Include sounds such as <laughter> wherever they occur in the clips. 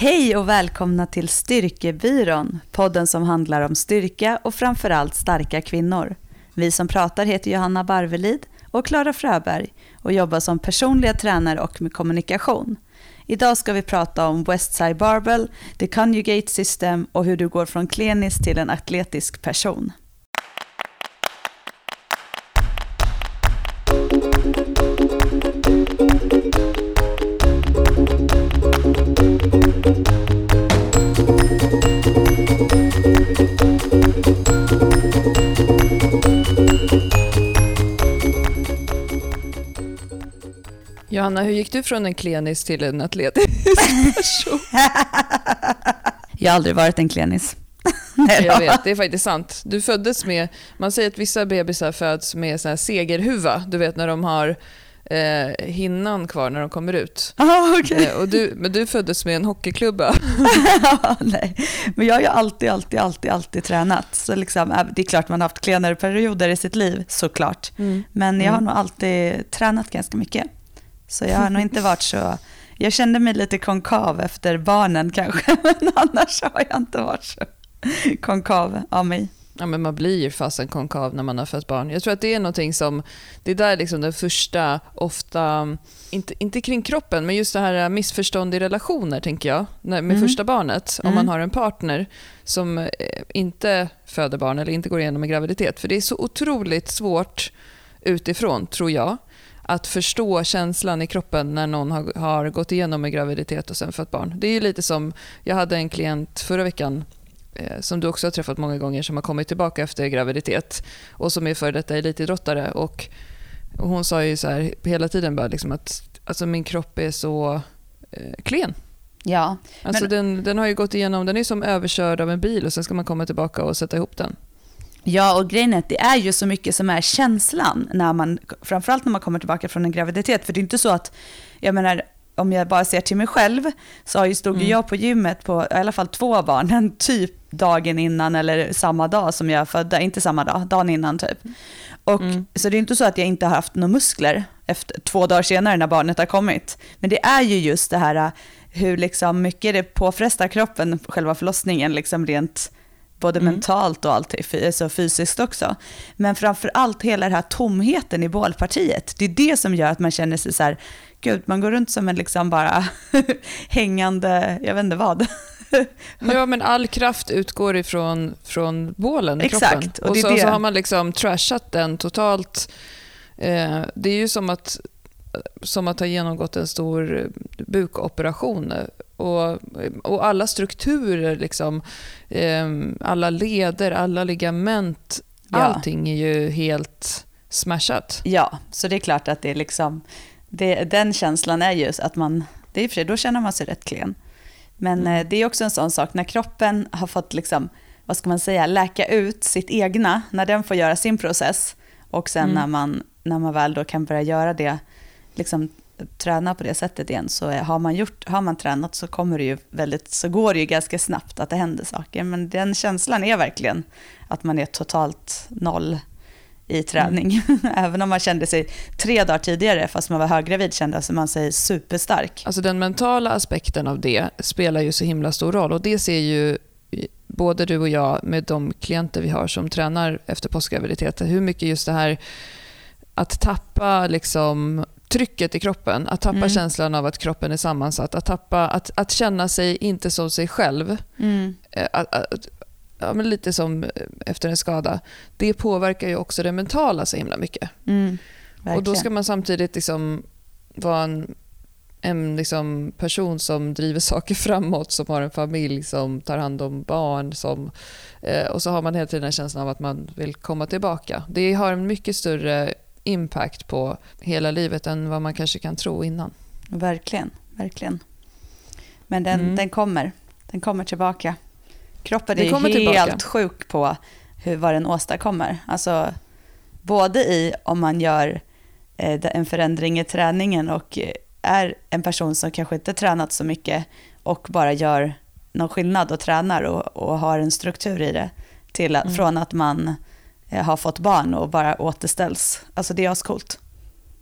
Hej och välkomna till Styrkebyrån, podden som handlar om styrka och framförallt starka kvinnor. Vi som pratar heter Johanna Barvelid och Klara Fröberg och jobbar som personliga tränare och med kommunikation. Idag ska vi prata om Westside Barbell, The Conjugate System och hur du går från klinisk till en atletisk person. Johanna, hur gick du från en klenis till en atletisk <laughs> person? Jag har aldrig varit en klenis. <laughs> Jag vet, det är faktiskt sant. Du föddes med, man säger att vissa bebisar föds med sån här segerhuva, du vet när de har eh, hinnan kvar när de kommer ut. <laughs> Ah, okay. eh, och du, men du föddes med en hockeyklubba. Nej, men jag har ju alltid, alltid, alltid, alltid tränat. Så liksom, äh, det är klart man har haft klenare perioder i sitt liv, såklart. Mm. Men jag har mm. nog alltid tränat ganska mycket. Så jag har nog inte varit så... Jag kände mig lite konkav efter barnen kanske, <laughs> men annars har jag inte varit så konkav av mig. Ja, men man blir ju fasen konkav när man har fött barn. Jag tror att det är någonting som, det är där liksom den första, ofta, inte, inte kring kroppen, men just det här missförstånd i relationer, tänker jag, med mm. första barnet. Om man mm. har en partner som eh, inte föder barn eller inte går igenom en graviditet. För det är så otroligt svårt utifrån, tror jag, att förstå känslan i kroppen när någon har, har gått igenom en graviditet och sen fött barn. Det är ju lite som, jag hade en klient förra veckan eh, som du också har träffat många gånger som har kommit tillbaka efter graviditet och som är före detta elitidrottare. Och, och hon sa ju så här hela tiden bara liksom att alltså min kropp är så eh, klen. Ja. Alltså men... den, den har ju gått igenom, den är som överkörd av en bil och sen ska man komma tillbaka och sätta ihop den. Ja, och grejen är att det är ju så mycket som är känslan, när man, framförallt när man kommer tillbaka från en graviditet. För det är inte så att, jag menar, om jag bara ser till mig själv, så stod mm. jag på gymmet på i alla fall två barnen, <laughs> typ dagen innan eller samma dag som jag födde, inte samma dag, dagen innan typ. Och, mm. Så det är inte så att jag inte har haft några muskler efter, två dagar senare när barnet har kommit. Men det är ju just det här hur liksom mycket det påfrestar kroppen, själva förlossningen, liksom rent både mm. mentalt och allt, alltså fysiskt också. Men framför allt hela den här tomheten i bålpartiet. Det är det som gör att man känner sig så här, gud, man går runt som en liksom bara <laughs> hängande, jag vet inte vad. <laughs> ja, men all kraft utgår ifrån från bålen i Exakt, kroppen. Och, och så, så, har man liksom trashat den totalt. Eh, det är ju som att, som att ha genomgått en stor bukoperation och, och alla strukturer, liksom, eh, alla leder, alla ligament, ja. allting är ju helt smashat. Ja, så det är klart att det är liksom, det, den känslan är ju att man, det är för då känner man sig rätt klen. Men mm. Eh, det är också en sån sak, när kroppen har fått, liksom, vad ska man säga, läka ut sitt egna, när den får göra sin process, och sen mm. när, man, när man väl då kan börja göra det liksom, träna på det sättet igen så har man, gjort, har man tränat så, kommer det ju väldigt, så går det ju ganska snabbt att det händer saker. Men den känslan är verkligen att man är totalt noll i träning. Mm. <laughs> Även om man kände sig tre dagar tidigare, fast man var höggravid, kände man sig superstark. Alltså den mentala aspekten av det spelar ju så himla stor roll och det ser ju både du och jag med de klienter vi har som tränar efter postgraviditet, hur mycket just det här att tappa liksom trycket i kroppen, att tappa mm. känslan av att kroppen är sammansatt, att, tappa, att, att känna sig inte som sig själv. Mm. Eh, att, att, ja, lite som efter en skada. Det påverkar ju också det mentala så himla mycket. Mm. Och Då ska man samtidigt liksom vara en, en liksom person som driver <laughs> saker framåt, som har en familj, som tar hand om barn. Som, eh, och så har man hela tiden en känsla av att man vill komma tillbaka. Det har en mycket större impact på hela livet än vad man kanske kan tro innan. Verkligen, verkligen. Men den, mm. den kommer, den kommer tillbaka. Kroppen är helt tillbaka. sjuk på hur, vad den åstadkommer. Alltså, både i om man gör eh, en förändring i träningen och är en person som kanske inte tränat så mycket och bara gör någon skillnad och tränar och, och har en struktur i det. Till att, mm. Från att man Eh, har fått barn och bara återställs. Alltså det är ascoolt.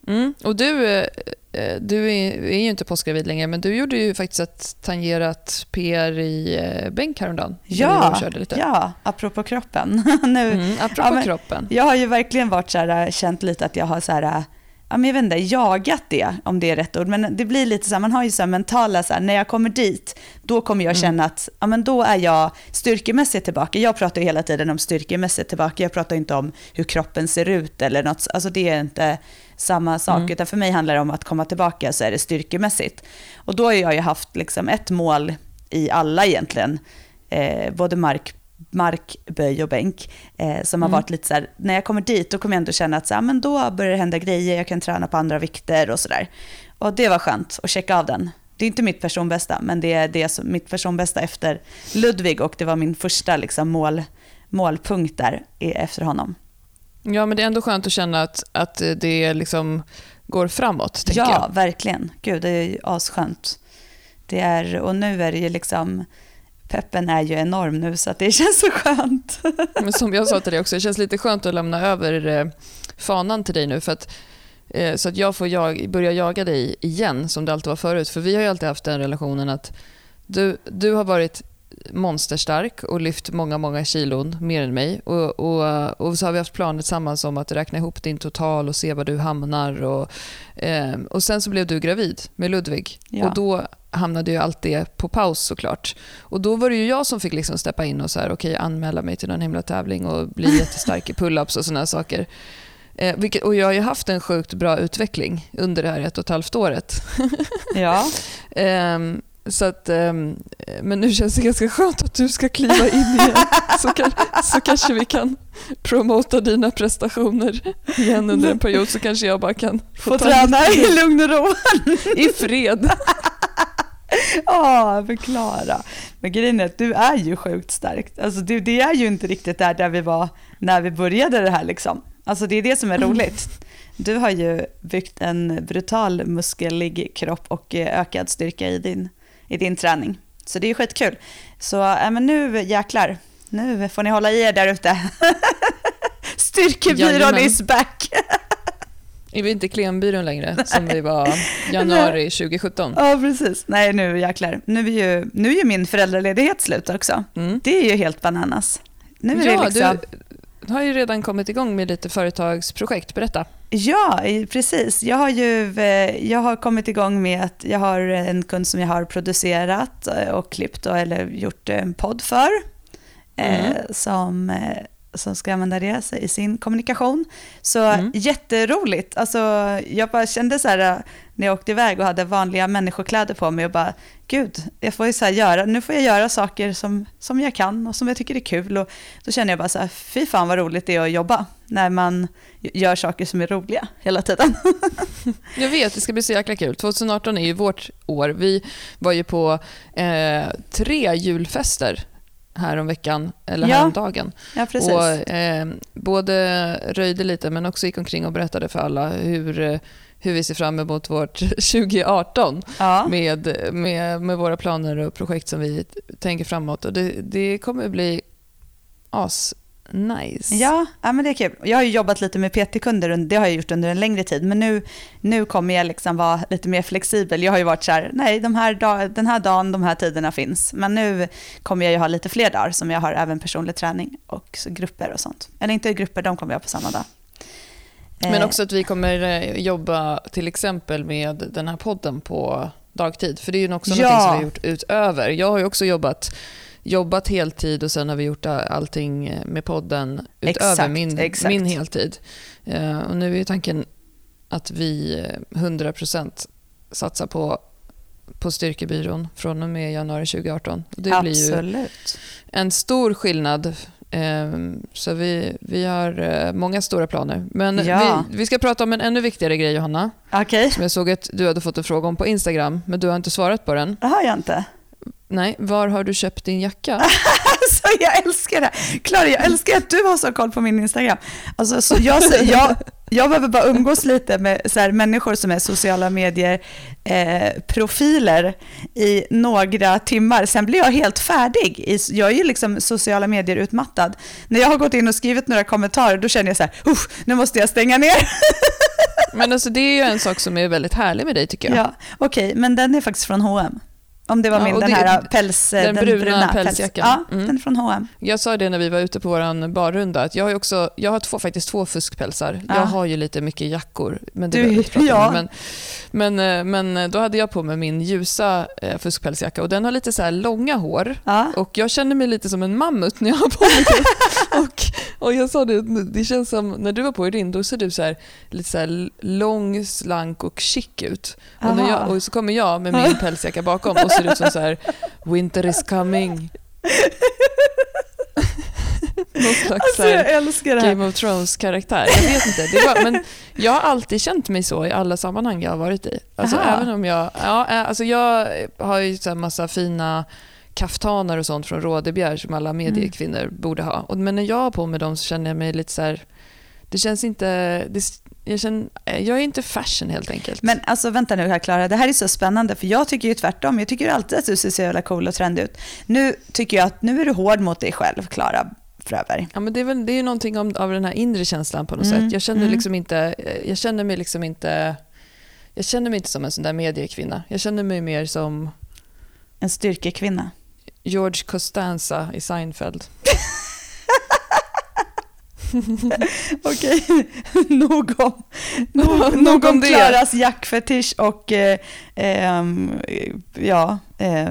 Mm. Och du, eh, eh, du är, ju inte påskgravid längre, men du gjorde ju faktiskt ett tangerat PR i eh, bänk häromdagen. Ja, körde lite. ja, apropå kroppen. <laughs> nu, mm, apropå ja, kroppen. Jag har ju verkligen varit så här, känt lite att jag har så här, ja, men jag vet inte, jagat det, om det är rätt ord. Men det blir lite så här, man har ju så här mentala, så här, när jag kommer dit, då kommer jag mm. känna att ja, men då är jag styrkemässigt tillbaka. Jag pratar ju hela tiden om styrkemässigt tillbaka, jag pratar inte om hur kroppen ser ut eller något, alltså det är inte samma sak, mm. utan för mig handlar det om att komma tillbaka så är det styrkemässigt. Och då har jag ju haft liksom ett mål i alla egentligen, eh, både mark markböj och bänk. Eh, som har mm. varit lite så här, när jag kommer dit då kommer jag ändå känna att så här, men då börjar det hända grejer, jag kan träna på andra vikter och sådär. Och det var skönt att checka av den. Det är inte mitt personbästa, men det är det som, mitt personbästa efter Ludvig och det var min första liksom, mål, målpunkt där efter honom. Ja, men det är ändå skönt att känna att, att det liksom går framåt. Ja, jag. verkligen. Gud, det är asskönt. Det är, och nu är det ju liksom peppen är ju enorm nu så det <laughs> känns så skönt. Men som jag sa till dig också, det känns lite skönt att lämna över eh, fanan till dig nu för att eh, så att jag får jag, börja jaga dig igen som det alltid var förut. För vi har ju alltid haft den relationen att du, du har varit monsterstark och lyft många, många kilon mer än mig. Och, och, och så har vi haft planer tillsammans om att räkna ihop din total och se var du hamnar. Och, eh, och sen så blev du gravid med Ludvig. Ja. Och då hamnade ju allt det på paus såklart. Och då var det ju jag som fick liksom steppa in och så här, okay, anmäla mig till någon himla tävling och bli <laughs> jättestark i pull-ups och sådana saker. Eh, vilket, och jag har ju haft en sjukt bra utveckling under det här ett och ett halvt året. <laughs> Ja. eh, så att, um, men nu känns det ganska skönt att du ska kliva in igen. <laughs> Så, kan, så kanske vi kan promota dina prestationer igen under en period så kanske jag bara kan få, få träna i lugn och ro. I fred. Ja, <laughs> förklara. Men grejen är att du är ju sjukt stark. Alltså, det, det är ju inte riktigt där, där vi var när vi började det här. Liksom. Alltså, det är det som är roligt. Du har ju byggt en brutal muskelig kropp och eh, ökad styrka i din i din träning. Så det är skitkul. Så äh, men nu jäklar, nu får ni hålla i er där ute. <laughs> Styrkebyrån is back. <laughs> är vi inte klenbyrån längre, Nej. som vi var januari 2017? Ja, precis. Nej, nu jäklar. Nu är ju, nu är ju min föräldraledighet slut också. Mm. Det är ju helt bananas. Nu är ja, det liksom... du har ju redan kommit igång med lite företagsprojekt. Berätta. Ja, precis. Jag har ju eh, jag har kommit igång med att jag har en kund som jag har producerat eh, och klippt och, eller gjort en podd för. Eh, mm. Eh, som, som ska använda det i sin kommunikation. Så mm. jätteroligt. Alltså, jag bara kände så här när jag åkte iväg och hade vanliga människokläder på mig och bara, gud, jag får ju så göra, nu får jag göra saker som, som jag kan och som jag tycker är kul. Och då känner jag bara så här, fy fan vad roligt det är att jobba när man gör saker som är roliga hela tiden. <laughs> jag vet, det ska bli så jäkla kul. 2018 är ju vårt år. Vi var ju på eh, tre julfester häromveckan, eller ja. häromdagen. Ja, precis. Och, eh, både röjde lite men också gick omkring och berättade för alla hur hur vi ser fram emot vårt <laughs> 2018 ja. med, med, med våra planer och projekt som vi tänker framåt. Och det, det kommer bli as Nice. Ja, ja, men det är kul. Jag har jobbat lite med PT-kunder, det har jag gjort under en längre tid, men nu, nu kommer jag liksom vara lite mer flexibel. Jag har ju varit så här, nej, de här dag, den här dagen, de här tiderna finns, men nu kommer jag ju ha lite fler dagar som jag har även personlig träning och grupper och sånt. Eller inte grupper, de kommer jag ha på samma dag. Men eh. också att vi kommer eh, jobba till exempel med den här podden på dagtid. För det är ju också ja. något som vi har gjort utöver. Jag har ju också jobbat, jobbat heltid och sen har vi gjort allting med podden utöver exakt, min, exakt. min heltid. Eh, och nu är tanken att vi 100% satsar på, på Styrkebyrån från och med januari 2018. Det Absolut. blir ju en stor skillnad så vi, vi har eh, många stora planer. Men ja. vi, vi, ska prata om en ännu viktigare grej, Johanna. Okay. Som jag såg att du hade fått en fråga om på Instagram, men du har inte svarat på den. Det har jag inte. Nej, var har du köpt din jacka? <laughs> alltså, jag älskar det. Klara, jag älskar att du har så koll på min Instagram. Alltså, så jag, jag, jag behöver bara umgås lite med så här, människor som är sociala medier-profiler eh, i några timmar. Sen blir jag helt färdig. Jag är ju liksom sociala medier-utmattad. När jag har gått in och skrivit några kommentarer, då känner jag så här, nu måste jag stänga ner. Men alltså, det är ju en sak som är väldigt härlig med dig tycker jag. Ja, Okej, men den är faktiskt från H&M. Om det var Ja, min, och den det- här päls... den bruna pälsjackan. Ja, Mm. den från H&M. Jag sa det när vi var ute på vår barrunda, att jag har, också, jag har två, faktiskt två fuskpälsar. Ja. Jag har ju lite mycket jackor, men det Du- <laughs> ja. Men, men, eh, men då hade jag på mig min ljusa eh, fuskpälsjacka och den har lite så här långa hår. Ja. Och jag känner mig lite som en mammut när jag har på mig den. <laughs> och, och jag sa det, det känns som, när du var på dig din, då ser du så här, lite så här lång, slank och chic ut. Och, jag, och så kommer jag med min <laughs> pälsjacka bakom ser ut som så här, winter is coming. <laughs> Någon slags Alltså jag älskar det här. Game of Thrones-karaktär. Jag vet inte. Det var, men jag har alltid känt mig så i alla sammanhang jag har varit i. Alltså, Aha. även om jag, ja, alltså jag har ju så här massa fina kaftaner och sånt från Rådebjer som alla mediekvinnor borde ha. Men när jag har på mig dem så känner jag mig lite så här... Det känns inte... Det, jag, känner, jag är inte fashion helt enkelt. Men alltså vänta nu här Klara, det här är så spännande för jag tycker ju tvärtom. Jag tycker alltid att du ser så jävla cool och trendig ut. Nu tycker jag att nu är du hård mot dig själv, Klara Fröberg. Ja, men det är väl det är ju någonting om, av den här inre känslan på något Mm, sätt. Jag känner, mm. liksom inte, jag känner mig liksom inte... Jag känner mig inte som en sån där mediekvinna. Jag känner mig mer som En styrkekvinna. George Costanza i Seinfeld. <laughs> <laughs> Okej, <laughs> nog om, nog, <laughs> Nog om. Klaras jackfetisch och eh, ehm, ja, eh,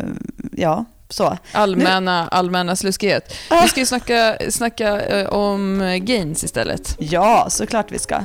ja, så. Allmänna, allmänna sluskighet. Vi ska ju snacka, snacka eh, om gains istället. Ja, såklart vi ska.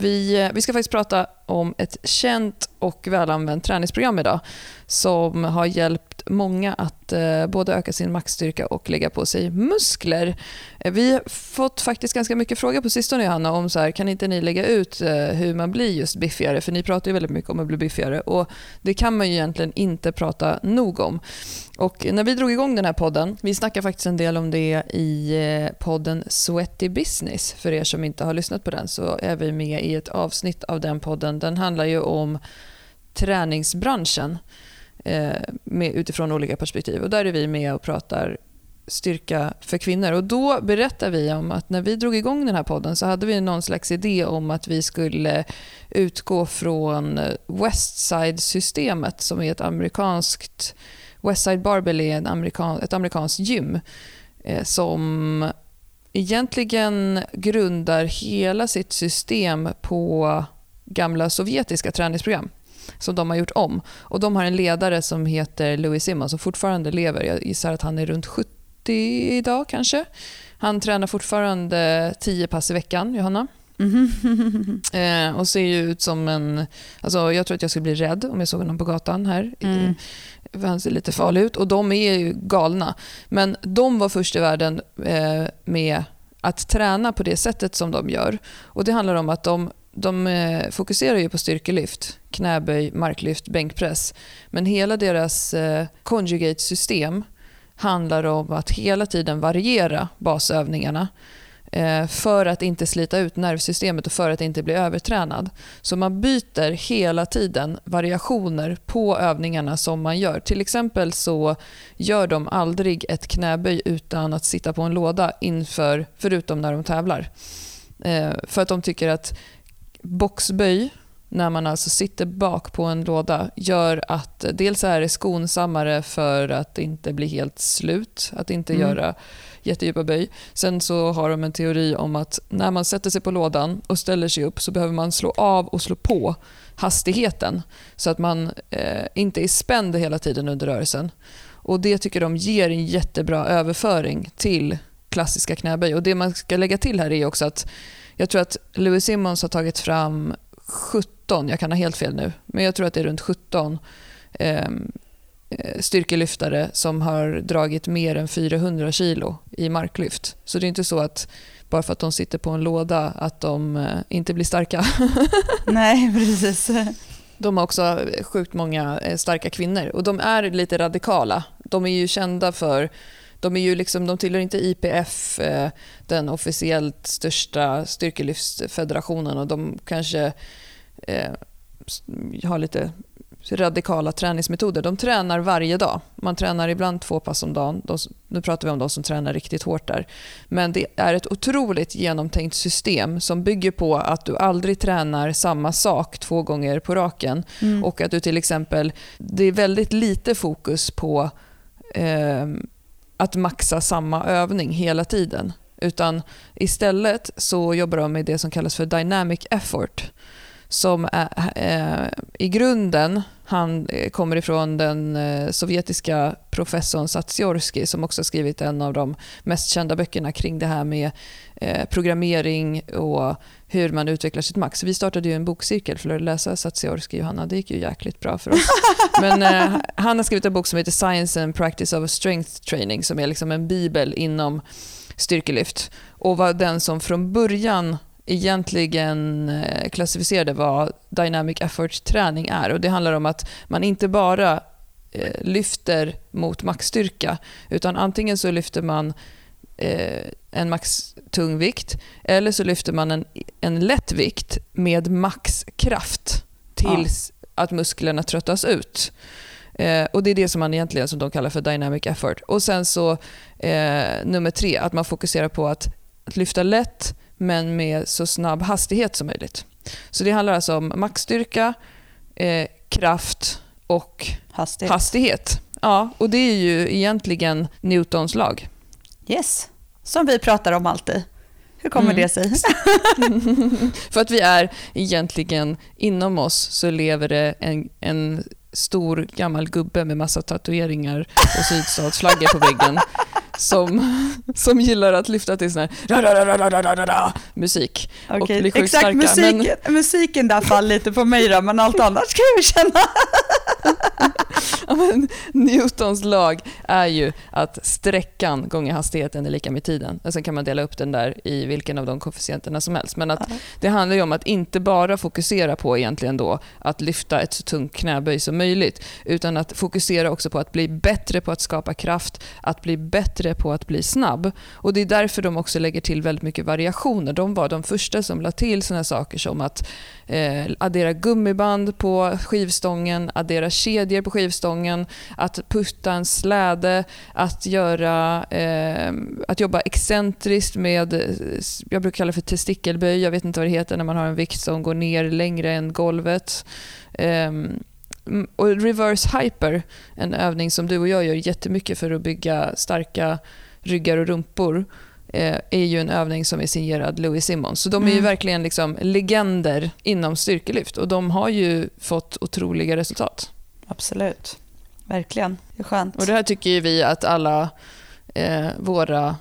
Vi, eh, vi ska faktiskt prata om ett känt och välanvänt träningsprogram idag som har hjälpt många att eh, både öka sin maxstyrka och lägga på sig muskler. Eh, vi har fått faktiskt ganska mycket frågor på sistone Johanna om så här, kan inte ni lägga ut eh, hur man blir just biffigare? För ni pratar ju väldigt mycket om att bli biffigare och det kan man ju egentligen inte prata nog om. Och när vi drog igång den här podden, vi snackar faktiskt en del om det i eh, podden Sweaty Business. För er som inte har lyssnat på den så är vi med i ett avsnitt av den podden. Den handlar ju om träningsbranschen eh, med, utifrån olika perspektiv. Och där är vi med och pratar styrka för kvinnor. Och då berättar vi om att när vi drog igång den här podden så hade vi någon slags idé om att vi skulle utgå från eh, Westside-systemet som är ett amerikanskt Westside Barbell är en amerikan, ett amerikanskt gym eh, som egentligen grundar hela sitt system på gamla sovjetiska träningsprogram som de har gjort om. Och De har en ledare som heter Louis Simmons som fortfarande lever. Jag gissar att han är runt 70 idag kanske. Han tränar fortfarande 10 pass i veckan, Johanna. <laughs> Eh, och ser ju ut som en... Alltså jag tror att jag skulle bli rädd om jag såg honom på gatan här. Mm. För Han ser lite farlig ut och de är ju galna. Men de var först i världen eh, med att träna på det sättet som de gör. Och Det handlar om att de, de eh, fokuserar ju på styrkelyft, knäböj, marklyft, bänkpress. Men hela deras eh, conjugate-system handlar om att hela tiden variera basövningarna för att inte slita ut nervsystemet och för att inte bli övertränad. Så man byter hela tiden variationer på övningarna som man gör. Till exempel så gör de aldrig ett knäböj utan att sitta på en låda inför, förutom när de tävlar. Eh, för att de tycker att boxböj, när man alltså sitter bak på en låda, gör att dels är det skonsammare för att inte bli helt slut, att inte Mm. göra jättedjupa böj. Sen så har de en teori om att när man sätter sig på lådan och ställer sig upp så behöver man slå av och slå på hastigheten så att man eh, inte är spänd hela tiden under rörelsen. Och Det tycker de ger en jättebra överföring till klassiska knäböj. Och Det man ska lägga till här är också att jag tror att Louis Simmons har tagit fram 17, jag kan ha helt fel nu, men jag tror att det är runt 17 eh, styrkelyftare som har dragit mer än 400 kilo i marklyft. Så det är inte så att bara för att de sitter på en låda att de eh, inte blir starka. <laughs> Nej, precis. De har också sjukt många eh, starka kvinnor och de är lite radikala. De är ju kända för de, är ju liksom, de tillhör inte IPF, eh, den officiellt största styrkelyftsfederationen och de kanske eh, har lite radikala träningsmetoder. De tränar varje dag. Man tränar ibland två pass om dagen. De, nu pratar vi om de som tränar riktigt hårt där. Men det är ett otroligt genomtänkt system som bygger på att du aldrig tränar samma sak två gånger på raken. Mm. Och att du till exempel, det är väldigt lite fokus på eh, att maxa samma övning hela tiden. Utan istället så jobbar de med det som kallas för dynamic effort som är, eh, i grunden han kommer ifrån den eh, sovjetiska professorn Satsiorski som också skrivit en av de mest kända böckerna kring det här med eh, programmering och hur man utvecklar sitt max. Vi startade ju en bokcirkel för att läsa Satsiorski, Johanna. Det gick ju jäkligt bra för oss. <laughs> Men eh, han har skrivit en bok som heter Science and Practice of Strength Training som är liksom en bibel inom styrkelyft och var den som från början egentligen eh, klassificerade vad dynamic effort-träning är. Och det handlar om att man inte bara eh, lyfter mot maxstyrka, utan antingen så lyfter man eh, en max tung vikt eller så lyfter man en, en lätt vikt med maxkraft tills ja. att musklerna tröttas ut. Eh, och Det är det som man egentligen som de kallar för dynamic effort. Och sen så eh, nummer tre, att man fokuserar på att, att lyfta lätt men med så snabb hastighet som möjligt. Så det handlar alltså om maxstyrka, eh, kraft och hastighet. hastighet. Ja, och det är ju egentligen Newtons lag. Yes, som vi pratar om alltid. Hur kommer mm. det sig? <laughs> För att vi är egentligen, inom oss så lever det en, en stor gammal gubbe med massa tatueringar och sydstatsflaggor på väggen som, som gillar att lyfta till sån här musik. Okay. Exakt, starka. musiken, men... musiken där faller lite på mig då, men allt annat ska jag känna. <laughs> ja, men Newtons lag är ju att sträckan gånger hastigheten är lika med tiden. Och sen kan man dela upp den där i vilken av de koefficienterna som helst. Men att det handlar ju om att inte bara fokusera på egentligen då att lyfta ett så tungt knäböj som möjligt, utan att fokusera också på att bli bättre på att skapa kraft, att bli bättre på att bli snabb. Och Det är därför de också lägger till väldigt mycket variationer. De var de första som lade till såna saker som att eh, addera gummiband på skivstången, addera kedjor på skivstången, att putta en släde, att, göra, eh, att jobba excentriskt med, jag brukar kalla det för testikelböj, jag vet inte vad det heter när man har en vikt som går ner längre än golvet. Eh, och reverse hyper, en övning som du och jag gör jättemycket för att bygga starka ryggar och rumpor eh, är ju en övning som är signerad Louis Simmons. Så de är ju mm. verkligen liksom legender inom styrkelyft och de har ju fått otroliga resultat. Absolut. Verkligen. Det är skönt. Och det här tycker vi att alla eh, våra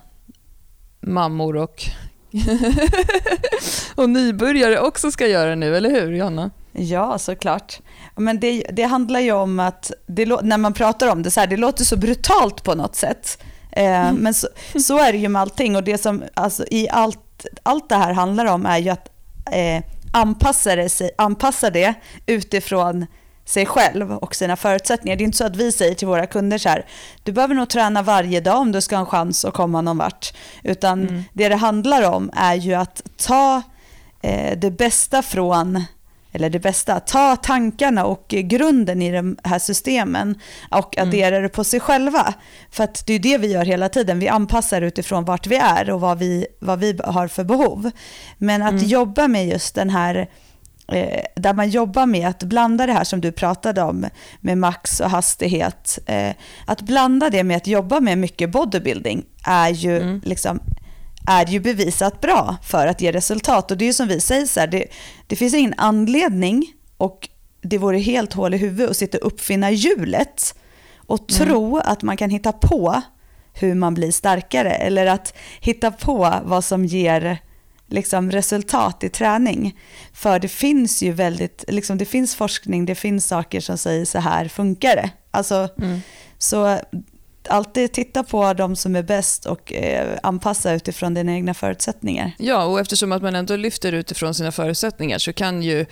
mammor och, <laughs> och nybörjare också ska göra nu, eller hur Jonna? Ja, såklart. Men det, det handlar ju om att, det, när man pratar om det så här, det låter så brutalt på något sätt. Eh, mm. Men så, så, är det ju med allting och det som alltså, i allt, allt det här handlar om är ju att eh, anpassa, det, anpassa det utifrån sig själv och sina förutsättningar. Det är inte så att vi säger till våra kunder så här, du behöver nog träna varje dag om du ska ha en chans att komma någon vart. Utan mm. det det handlar om är ju att ta eh, det bästa från eller det bästa, ta tankarna och grunden i de här systemen och mm. addera mm. det på sig själva. För att det är det vi gör hela tiden, vi anpassar utifrån vart vi är och vad vi, vad vi har för behov. Men att mm. jobba med just den här eh, där man jobbar med att blanda det här som du pratade om med max och hastighet. Eh, att blanda det med att jobba med mycket bodybuilding är ju mm. liksom är ju bevisat bra för att ge resultat. Och det är ju som vi säger, så här, det, det finns ingen anledning och det vore helt hål i huvudet att sitta och uppfinna hjulet och mm. tro att man kan hitta på hur man blir starkare eller att hitta på vad som ger liksom, resultat i träning. För det finns ju väldigt, liksom, det finns forskning, det finns saker som säger så här funkar det. Alltså, mm. Så alltid titta på de som är bäst och eh, anpassa utifrån dina egna förutsättningar. Ja, och eftersom att man ändå lyfter utifrån sina förutsättningar så kan ju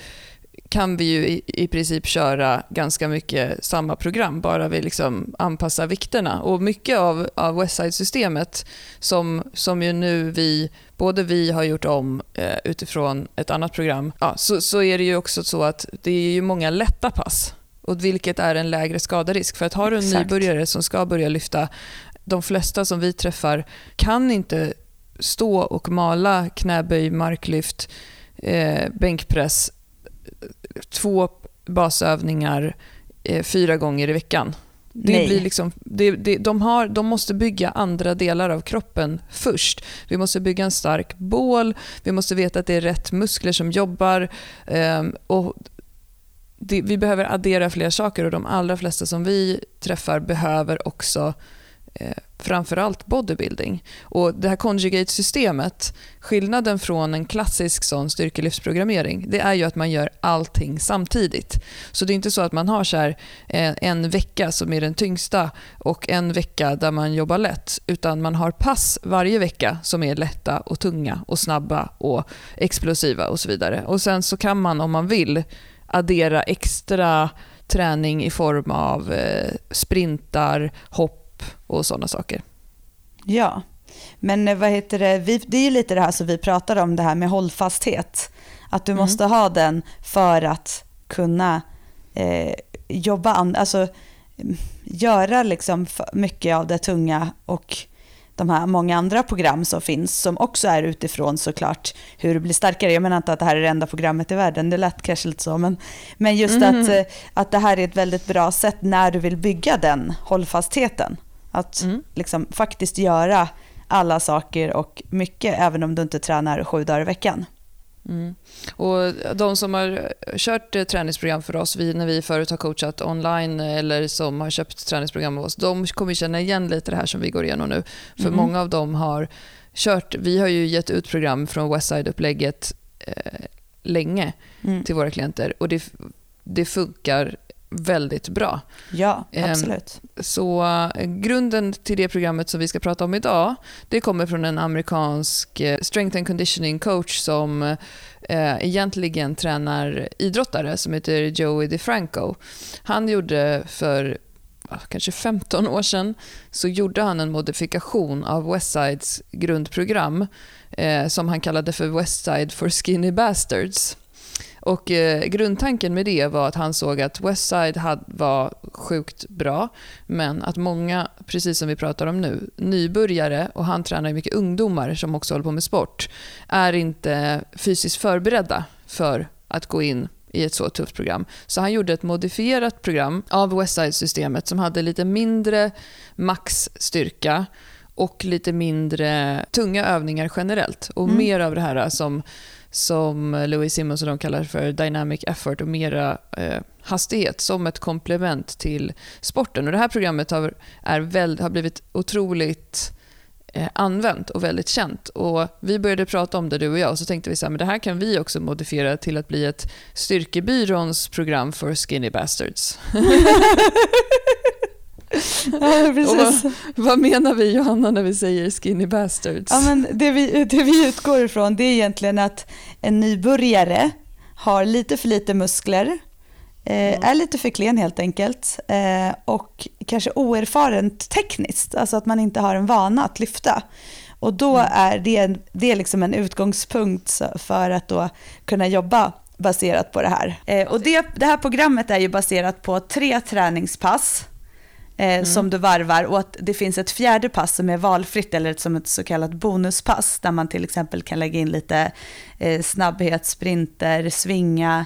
kan vi ju i, i princip köra ganska mycket samma program, bara vi liksom anpassar vikterna. Och mycket av, av Westside-systemet som, som ju nu vi, både vi har gjort om eh, utifrån ett annat program, ja, så, så är det ju också så att det är ju många lätta pass och vilket är en lägre skaderisk. För att har du en Exakt. nybörjare som ska börja lyfta, de flesta som vi träffar kan inte stå och mala knäböj, marklyft, eh, bänkpress, två basövningar eh, fyra gånger i veckan. Det Nej. blir liksom, det, det, de, har, de måste bygga andra delar av kroppen först. Vi måste bygga en stark bål, vi måste veta att det är rätt muskler som jobbar. ehm, och det, vi behöver addera fler saker och de allra flesta som vi träffar behöver också eh, Eh, framförallt bodybuilding. Och det här conjugate-systemet, skillnaden från en klassisk sån styrkelyftsprogrammering, det är ju att man gör allting samtidigt. Så det är inte så att man har så här, eh, en vecka som är den tyngsta och en vecka där man jobbar lätt, utan man har pass varje vecka som är lätta och tunga och snabba och explosiva och så vidare. Och sen så kan man om man vill addera extra träning i form av eh, sprintar, hopp och sådana saker. Ja, men eh, vad heter det, vi, det är ju lite det här som vi pratar om, det här med hållfasthet. Att du Mm. måste ha den för att kunna eh, jobba, an, alltså mm, göra liksom mycket av det tunga och de här många andra program som finns som också är utifrån såklart hur du blir starkare. Jag menar inte att det här är det enda programmet i världen, det lät kanske lite så, men, men just att, eh, att det här är ett väldigt bra sätt när du vill bygga den hållfastheten. Att Mm. liksom faktiskt göra alla saker och mycket även om du inte tränar sju dagar i veckan. Mm. Och de som har kört eh, träningsprogram för oss, vi, när vi förut har coachat online eller som har köpt träningsprogram av oss, de kommer känna igen lite det här som vi går igenom nu. För Mhm. många av dem har kört, vi har ju gett ut program från Westside-upplägget eh, länge Mm. till våra klienter och det, det funkar väldigt bra. Ja, Ehm, absolut. Så eh, grunden till det programmet som vi ska prata om idag, det kommer från en amerikansk eh, strength and conditioning coach som eh, egentligen tränar idrottare som heter Joey DeFranco. Han gjorde för kanske 15 år sedan så gjorde han en modifikation av Westsides grundprogram som han kallade för Westside for skinny bastards. Och eh, grundtanken med det var att han såg att Westside had, var sjukt bra, men att många, precis som vi pratar om nu, nybörjare, och han tränar mycket ungdomar som också håller på med sport, är inte fysiskt förberedda för att gå in i ett så tufft program. Så han gjorde ett modifierat program av Westside-systemet som hade lite mindre maxstyrka och lite mindre tunga övningar generellt och Mm. mer av det här som som Louis Simmons och de kallar för dynamic effort och mera eh, hastighet som ett komplement till sporten. Och det här programmet har, är väl, har blivit otroligt eh, använt och väldigt känt. Och vi började prata om det du och jag och så tänkte vi så här, men det här kan vi också modifiera till att bli ett styrkebyråns program för skinny bastards. <laughs> <laughs> Ja, precis. Och Vad menar vi Johanna när vi säger skinny bastards? Ja, men det, vi, det vi utgår ifrån det är egentligen att en nybörjare har lite för lite muskler, eh, är lite för klen helt enkelt eh, och kanske oerfaren tekniskt, alltså att man inte har en vana att lyfta. Och då är det, det är liksom en utgångspunkt för att då kunna jobba baserat på det här. Eh, och det, det här programmet är ju baserat på tre träningspass eh, som du varvar och att det finns ett fjärde pass som är valfritt eller som ett så kallat bonuspass där man till exempel kan lägga in lite eh, snabbhet, sprinter, svinga,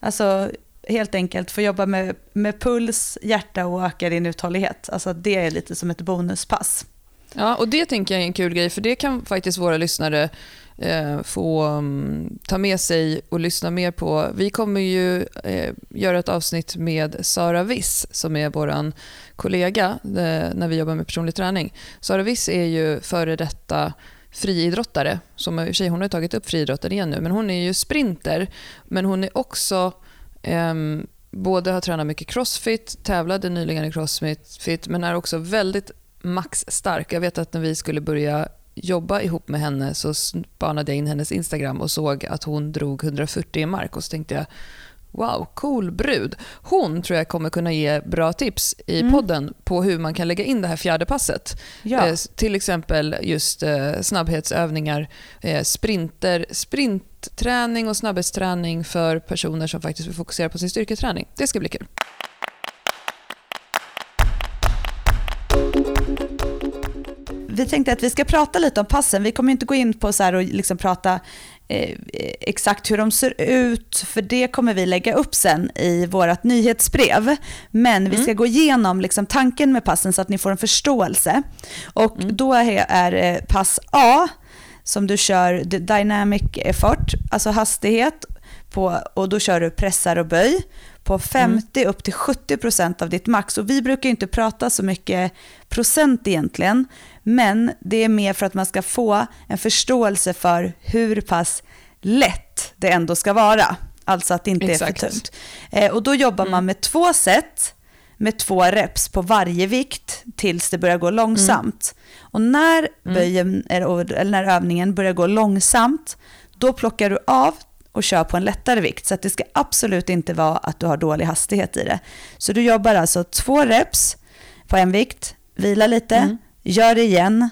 alltså helt enkelt få jobba med, med puls, hjärta och öka din uthållighet. Alltså det är lite som ett bonuspass. Ja, och det tänker jag är en kul grej, för det kan faktiskt våra lyssnare eh, få um, ta med sig och lyssna mer på. Vi kommer ju eh, göra ett avsnitt med Sara Wiss, som är vår kollega eh, när vi jobbar med personlig träning. Sara Wiss är ju före detta friidrottare, som i och för sig hon har tagit upp friidrotten igen nu, men hon är ju sprinter, men hon är också eh, både har tränat mycket crossfit, tävlade nyligen i crossfit, men är också väldigt maxstark. Jag vet att när vi skulle börja jobba ihop med henne så spanade jag in hennes Instagram och såg att hon drog 140 i mark och så tänkte jag Wow, cool brud. Hon tror jag kommer kunna ge bra tips i Mm. podden på hur man kan lägga in det här fjärde passet. Ja, Eh, till exempel just eh, snabbhetsövningar, eh, sprinter, sprintträning och snabbhetsträning för personer som faktiskt vill fokusera på sin styrketräning. Det ska bli kul. Vi tänkte att vi ska prata lite om passen. Vi kommer inte gå in på så här och liksom prata eh, exakt hur de ser ut, för det kommer vi lägga upp sen i vårt nyhetsbrev. Men mm. vi ska gå igenom liksom tanken med passen så att ni får en förståelse. Och mm. då är, är pass A, som du kör dynamic effort, alltså hastighet, på, och då kör du pressar och böj på 50 mm. upp till 70% av ditt max. Och vi brukar inte prata så mycket procent egentligen, men det är mer för att man ska få en förståelse för hur pass lätt det ändå ska vara. Alltså att det inte Exakt. är för tungt. Eh, och då jobbar mm. man med två set med två reps på varje vikt tills det börjar gå långsamt. Mm. Och när, mm. böjen, eller när övningen börjar gå långsamt, då plockar du av och kör på en lättare vikt. Så det ska absolut inte vara att du har dålig hastighet i det. Så du jobbar alltså två reps på en vikt, vila lite, mm. Gör det igen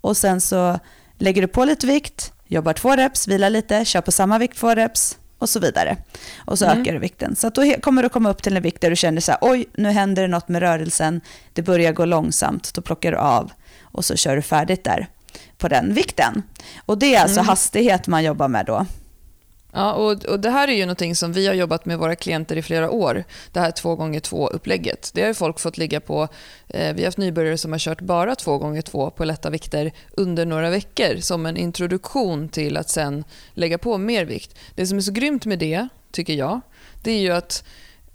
och sen så lägger du på lite vikt, jobbar två reps, vila lite, kör på samma vikt två reps och så vidare. Och så mm. ökar du vikten. Så då kommer du komma upp till en vikt där du känner så här, oj, nu händer det något med rörelsen, det börjar gå långsamt, då plockar du av och så kör du färdigt där på den vikten. Och det är alltså mm. hastighet man jobbar med då. Ja, och, och Det här är ju någonting som vi har jobbat med våra klienter i flera år. Det här 2x2-upplägget. Det har folk fått ligga på. Eh, vi har haft nybörjare som har kört bara 2x2 på lätta vikter under några veckor som en introduktion till att sen lägga på mer vikt. Det som är så grymt med det, tycker jag, det är ju att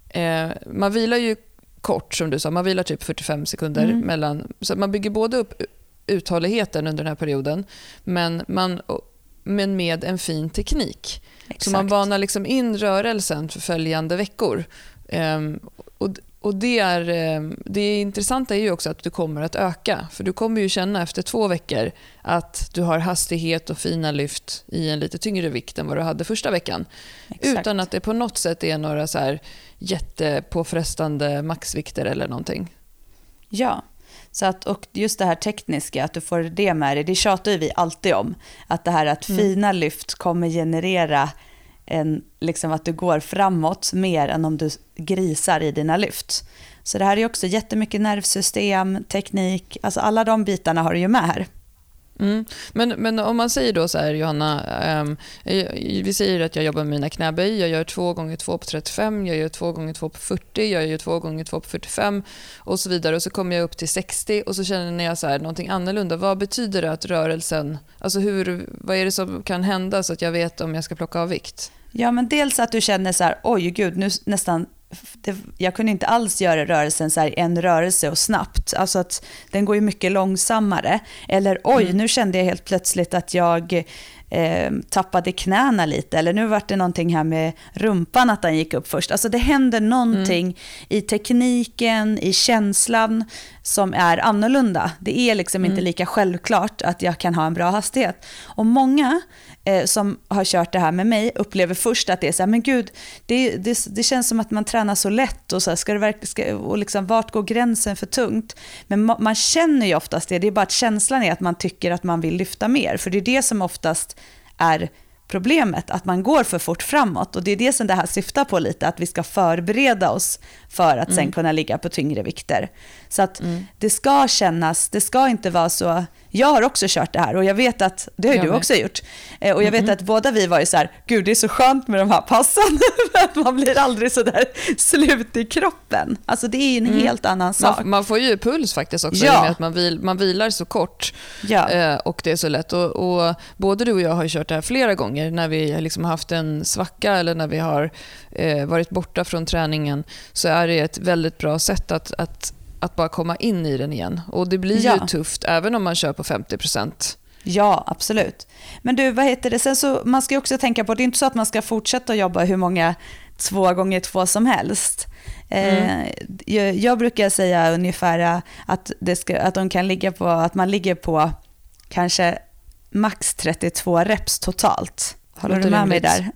eh, man vilar ju kort, som du sa. Man vilar typ 45 sekunder. Mm. mellan, så Man bygger både upp uthålligheten under den här perioden, men, man, men med en fin teknik. Exakt. Så man banar liksom in rörelsen för följande veckor. Um, och, och det, är, um, det intressanta är ju också att du kommer att öka. För du kommer ju känna efter två veckor att du har hastighet och fina lyft i en lite tyngre vikt än vad du hade första veckan. Exakt. Utan att det på något sätt är några så här jättepåfrestande maxvikter eller någonting. Ja, så att, och just det här tekniska, att du får det med dig, det tjatar vi alltid om. Att det här att mm. fina lyft kommer generera en, liksom att du går framåt mer än om du grisar i dina lyft. Så det här är också jättemycket nervsystem, teknik, alltså alla de bitarna har du ju med här. Mm. Men, men om man säger då så här, Johanna, um, vi säger att jag jobbar med mina knäböj, jag gör 2 gånger 2 på 35, jag gör 2 gånger 2 på 40, jag gör 2 gånger 2 på 45 och så vidare. Och så kommer jag upp till 60 och så känner jag så här, någonting annorlunda. Vad betyder det att rörelsen, alltså hur, vad är det som kan hända så att jag vet om jag ska plocka av vikt? Ja, men dels att du känner så här, oj gud, nu nästan det, jag kunde inte alls göra rörelsen så här en rörelse och snabbt. Alltså att den går ju mycket långsammare. Eller oj, mm. nu kände jag helt plötsligt att jag eh, tappade knäna lite. Eller nu var det någonting här med rumpan, att den gick upp först. Alltså det händer någonting mm. i tekniken, i känslan som är annorlunda. Det är liksom mm. inte lika självklart att jag kan ha en bra hastighet. Och många eh, som har kört det här med mig upplever först att det är så här, men gud, det, det, det känns som att man tränar så lätt och så här, ska det verkligen, ska, och liksom, vart går gränsen för tungt? Men ma man känner ju oftast det, det är bara att känslan är att man tycker att man vill lyfta mer, för det är det som oftast är problemet, att man går för fort framåt. Och det är det som det här syftar på lite, att vi ska förbereda oss för att mm. sen kunna ligga på tyngre vikter. Så att mm. det ska kännas, det ska inte vara så jag har också kört det här och jag vet att, det har ju du också gjort, eh, och jag vet mm -hmm. att båda vi var ju så här, gud det är så skönt med de här passen, <laughs> man blir aldrig så där slut i kroppen. Alltså det är en mm. helt annan sak. Man, man, får ju puls faktiskt också, ja. i och med att man, vil, man vilar så kort ja. Eh, och det är så lätt. Och, och, både du och jag har kört det här flera gånger när vi liksom haft en svacka eller när vi har eh, varit borta från träningen, så är det ett väldigt bra sätt att, att att bara komma in i den igen. Och det blir ja. ju tufft även om man kör på 50% Ja, absolut. Men du, vad heter det? Sen så, man ska också tänka på, det är inte så att man ska fortsätta jobba hur många två gånger två som helst. Mm. Eh, jag, jag, brukar säga ungefär att, det ska, att, de kan ligga på, att man ligger på kanske max 32 reps totalt. <laughs> Håller du med mig där?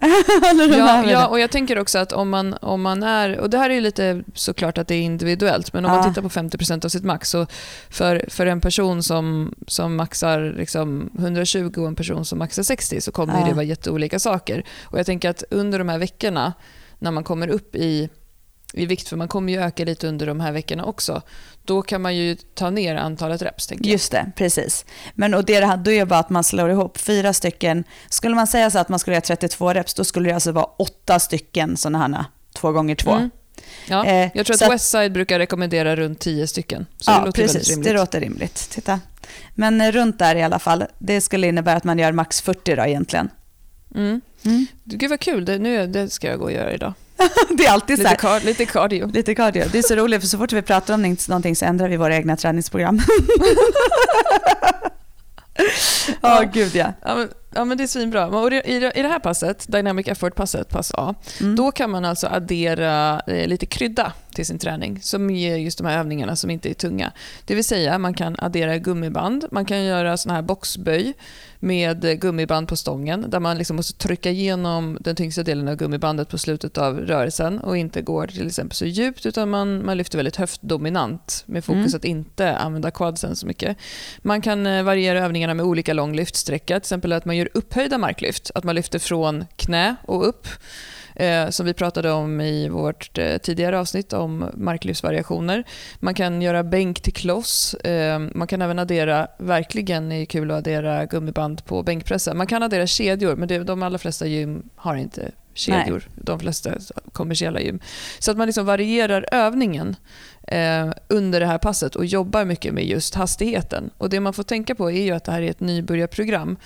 ja, ja, och jag tänker också att om man, om man är, och det här är ju lite såklart att det är individuellt, men om ja. man tittar på 50% av sitt max, så för, för en person som, som maxar liksom 120 och en person som maxar 60 så kommer ja. det vara jätteolika saker. Och jag tänker att under de här veckorna, när man kommer upp i i vikt, för man kommer ju öka lite under de här veckorna också. Då kan man ju ta ner antalet reps. Tänker jag. Just det, precis. Men och det, då är det bara att man slår ihop fyra stycken. Skulle man säga så att man skulle göra 32 reps, då skulle det alltså vara åtta stycken sådana här två gånger två. Mm. Ja, Eh, jag tror att att- Westside brukar rekommendera runt 10 stycken. Så det ja, låter väldigt precis. rimligt. Det låter rimligt. Titta. Men eh, runt där i alla fall. Det skulle innebära att man gör max 40 då egentligen. Mm. Mm. Gud vad kul, det, nu, det ska jag gå och göra idag. Det är alltid så här. lite cardio. Lite cardio. Det är så roligt för så fort vi pratar om någonting- så ändrar vi våra egna träningsprogram. <laughs> Ja, Ja. gud ja. Ja men, ja, men det är svinbra. Och i, det- I det här passet, Dynamic Effort-passet, pass A, Mm. då kan man alltså addera eh, lite krydda till sin träning som ger just de här övningarna som inte är tunga. Det vill säga, man kan addera gummiband, man kan göra såna här boxböj med gummiband på stången där man liksom måste trycka igenom den tyngsta delen av gummibandet på slutet av rörelsen och inte går till exempel så djupt utan man, man lyfter väldigt höftdominant med fokus Mm. att inte använda quadsen så mycket. Man kan eh, variera övningarna med olika lång lyftsträcka, till exempel att man gör upphöjda marklyft, att man lyfter från knä och upp. Eh, som vi pratade om i vårt eh, tidigare avsnitt om marklyftsvariationer. Man kan göra bänk till kloss. Eh, man kan även addera, verkligen är kul att addera gummiband på bänkpressen. Man kan addera kedjor, men det, de allra flesta gym har inte kedjor. De flesta kommersiella gym. Så att man liksom varierar övningen eh, under det här passet och jobbar mycket med just hastigheten. Och Det man får tänka på är ju att det här är ett nybörjarprogram.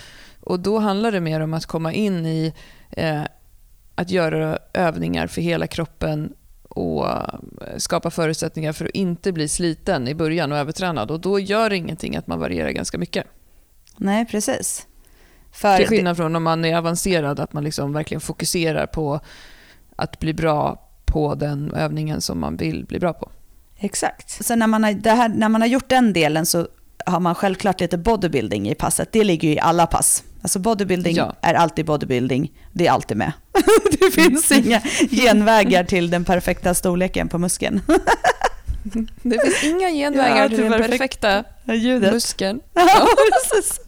Och Då handlar det mer om att komma in i eh, att göra övningar för hela kroppen och skapa förutsättningar för att inte bli sliten i början och övertränad. Och Då gör det ingenting att man varierar ganska mycket. Nej, precis. För Till skillnad från om man är avancerad, att man liksom verkligen fokuserar på att bli bra på den övningen som man vill bli bra på. Exakt. Så när man, har, här, när man har gjort den delen så har man självklart lite bodybuilding i passet. Det ligger ju i alla pass. Alltså bodybuilding Ja. är alltid bodybuilding. Det är alltid med. <laughs> det finns inga genvägar till den perfekta storleken på muskeln. <laughs> Det finns inga genvägar Ja, till den perfekt- perfekta Ljudet. muskeln. <laughs> Ja, precis.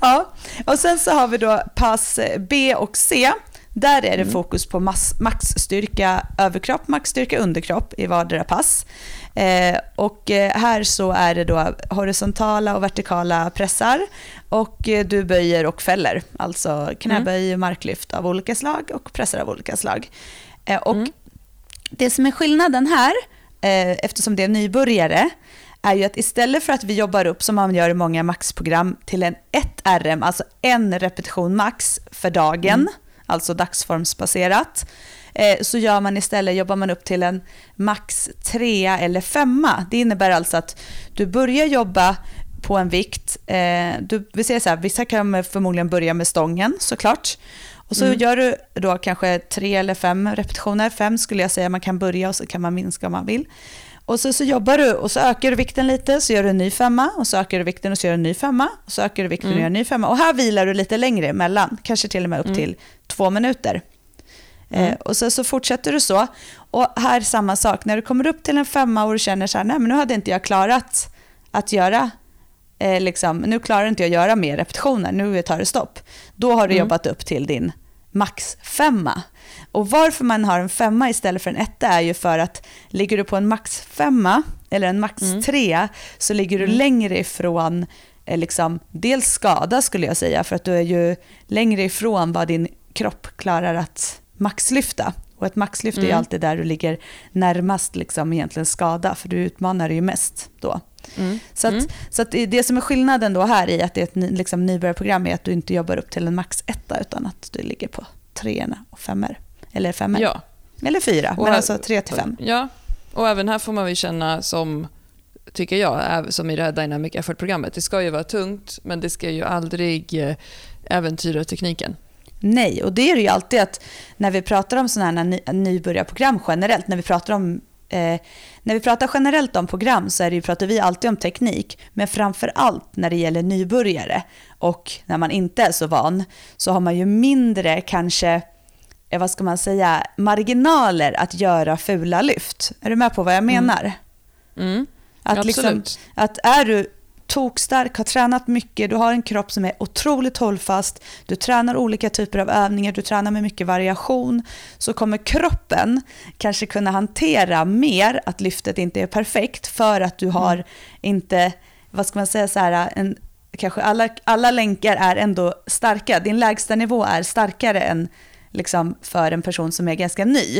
Ja, och sen så har vi då pass B och C. Där är det fokus på mass, maxstyrka överkropp, maxstyrka underkropp i vardera pass. Eh, och eh, här så är det då horisontala och vertikala pressar och eh, du böjer och fäller, alltså knäböj, marklyft av olika slag och pressar av olika slag. Eh, och Mm. det som är skillnaden här, eh, eftersom det är nybörjare, är ju att istället för att vi jobbar upp, som man gör i många maxprogram, till en 1 RM, alltså en repetition max för dagen, alltså dagsformsbaserat, eh, så gör man istället, jobbar man upp till en max 3 eller 5. Det innebär alltså att du börjar jobba på en vikt, eh, du, vi säger så här, vissa kan förmodligen börja med stången såklart, och så gör du då kanske tre eller fem repetitioner, fem skulle jag säga man kan börja och så kan man minska om man vill. Och så, så jobbar du och så ökar du vikten lite, så gör du en ny femma och så ökar du vikten och så gör du en ny femma och så ökar du vikten och gör en ny femma. Och här vilar du lite längre emellan, kanske till och med upp till två minuter. Eh, och så, så fortsätter du så. Och här samma sak, när du kommer upp till en femma och du känner så här, nej men nu hade inte jag klarat att göra, eh, liksom, nu klarar inte jag att göra mer repetitioner, nu tar det stopp. Då har du jobbat upp till din max femma. Och varför man har en femma istället för en etta är ju för att ligger du på en max femma eller en max tre så ligger du längre ifrån eh, liksom, dels skada skulle jag säga för att du är ju längre ifrån vad din kropp klarar att maxlyfta. Och ett maxlyft är ju alltid där du ligger närmast liksom egentligen skada för du utmanar dig ju mest då. Mm. Så, att, så att det- det som är skillnaden då här i att det är ett ny- liksom, nybörjarprogram är att du inte jobbar upp till en max etta utan att du ligger på treorna och femmor. Eller femmor. Ja. Eller fyra, Och men här- alltså tre till fem. Ja, och även här får man väl känna som, tycker jag, som i det här Dynamic Effort-programmet. Det ska ju vara tungt, men det ska ju aldrig eh, äventyra tekniken. Nej, och det är det ju alltid att när vi pratar om sådana här ny, nybörjarprogram generellt, när vi pratar om eh, när vi pratar generellt om program så är det ju, pratar vi alltid om teknik, men framför allt när det gäller nybörjare och när man inte är så van så har man ju mindre kanske, eh, vad ska man säga, marginaler att göra fula lyft. Är du med på vad jag menar? Mm. Att, Absolut. liksom, att är du tokstark, har tränat mycket, du har en kropp som är otroligt hållfast, du tränar olika typer av övningar, du tränar med mycket variation, så kommer kroppen kanske kunna hantera mer att lyftet inte är perfekt för att du har mm. inte, vad ska man säga, så här, en, kanske alla, alla länkar är ändå starka. Din lägsta nivå är starkare än liksom, för en person som är ganska ny.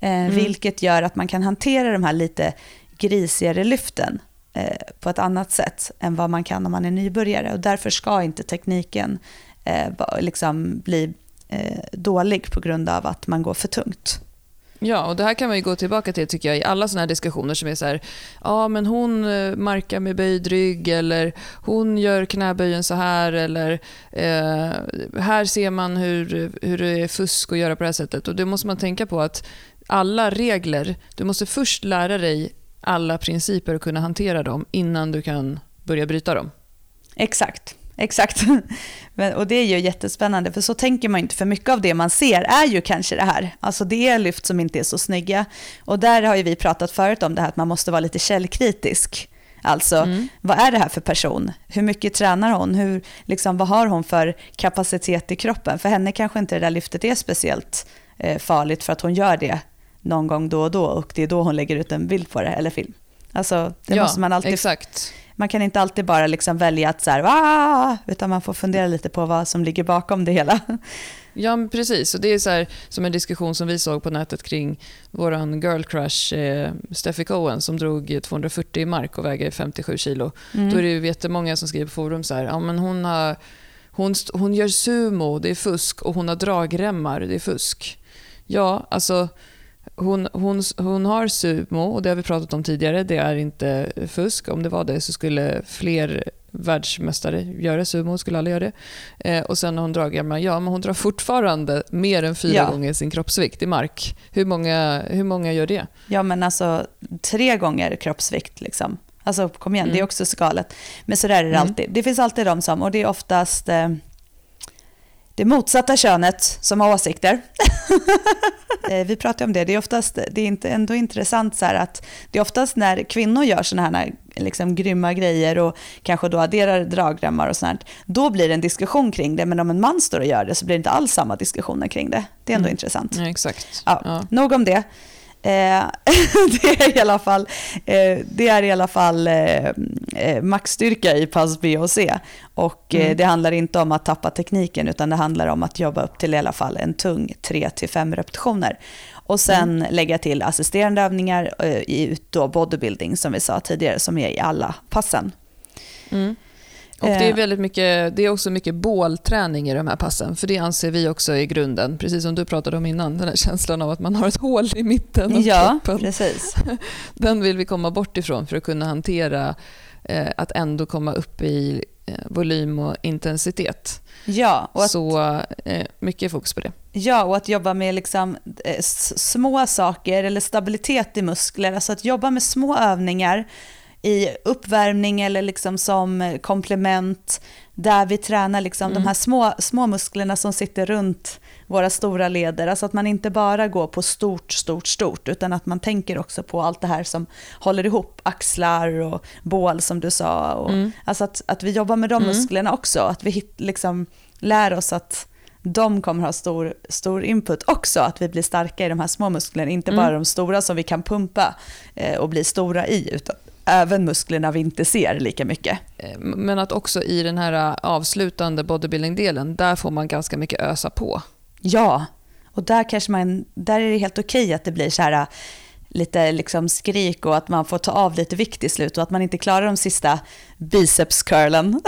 Eh, mm. Vilket gör att man kan hantera de här lite grisigare lyften Eh, på ett annat sätt än vad man kan om man är nybörjare. Och därför ska inte tekniken eh, liksom bli eh, dålig på grund av att man går för tungt. Ja, och det här kan man ju gå tillbaka till tycker jag i alla sådana här diskussioner som är så här, ja men hon eh, markar med böjd rygg eller hon gör knäböjen så här eller eh, här ser man hur, hur det är fusk att göra på det här sättet. Och det måste man tänka på att alla regler, du måste först lära dig alla principer och kunna hantera dem innan du kan börja bryta dem. Exakt. Exakt. <laughs> och det är ju jättespännande, för så tänker man inte. För mycket av det man ser är ju kanske det här. Alltså det är lyft som inte är så snygga. Och där har ju vi pratat förut om det här att man måste vara lite källkritisk. Alltså, mm. vad är det här för person? Hur mycket tränar hon? Hur, liksom, vad har hon för kapacitet i kroppen? För henne kanske inte det där lyftet är speciellt eh, farligt för att hon gör det någon gång då och då och det är då hon lägger ut en bild på det eller film. Alltså, det ja, måste man alltid... Exakt man kan inte alltid bara liksom välja att så här, Wah! utan man får fundera lite på vad som ligger bakom det hela. Ja, precis. Och det är så här, som en diskussion som vi såg på nätet kring vår girl crush eh, Steffi Cohen som drog 240 mark och väger 57 kilo. Mm. Då är det ju jättemånga som skriver på forum så här, ja men hon, har, hon, hon gör sumo, det är fusk, och hon har dragremmar, det är fusk. Ja, alltså hon, hon, hon har sumo och det har vi pratat om tidigare. Det är inte fusk. Om det var det så skulle fler världsmästare göra sumo, skulle alla göra det. Eh, och sen har hon dragit, ja men hon drar fortfarande mer än fyra ja. gånger sin kroppsvikt i mark. Hur många, hur många gör det? Ja men alltså tre gånger kroppsvikt liksom. Alltså kom igen, mm. det är mm. också skalet. Men så där är det mm. alltid. Det finns alltid de som, och det är oftast eh, det motsatta könet som har åsikter. <laughs> Eh, vi pratar om det, det är, oftast, det är inte, ändå intressant så att det är oftast när kvinnor gör sådana här liksom, grymma grejer och kanske då adderar dragremmar och sånt, då blir det en diskussion kring det, men om en man står och gör det så blir det inte alls samma diskussioner kring det. Det är ändå mm. intressant. Ja, exakt. Ja, ja. Nog om det. Eh, <laughs> det, är i alla fall, eh, det är i alla fall eh, maxstyrka i pass B och C. Och mm. det handlar inte om att tappa tekniken utan det handlar om att jobba upp till i alla fall en tung 3-5 repetitioner. Och sen mm. lägga till assisterande övningar i då bodybuilding som vi sa tidigare som är i alla passen. Mm. Och det är, eh. väldigt mycket, det är också mycket bålträning i de här passen, för det anser vi också är grunden, precis som du pratade om innan, den här känslan av att man har ett hål i mitten av ja, kroppen. Precis. <laughs> Den vill vi komma bort ifrån för att kunna hantera eh, att ändå komma upp i eh, volym och intensitet. Ja, och att, Så eh, mycket fokus på det. Ja, och att jobba med liksom, eh, små saker eller stabilitet i muskler, alltså att jobba med små övningar i uppvärmning eller liksom som komplement där vi tränar liksom mm. de här små, små musklerna som sitter runt våra stora leder. Alltså att man inte bara går på stort, stort, stort utan att man tänker också på allt det här som håller ihop axlar och bål som du sa. Och, mm. Alltså att, att vi jobbar med de mm. musklerna också, att vi hit, liksom lär oss att de kommer ha stor, stor input också, att vi blir starka i de här små musklerna, inte mm. bara de stora som vi kan pumpa eh, och bli stora i, utan även musklerna vi inte ser lika mycket. Eh, men att också i den här eh, avslutande bodybuilding-delen, där får man ganska mycket ösa på. Ja, och där, kanske man, där är det helt okej att det blir så här eh, lite liksom skrik och att man får ta av lite vikt i slut och att man inte klarar de sista bicepscurlen <laughs>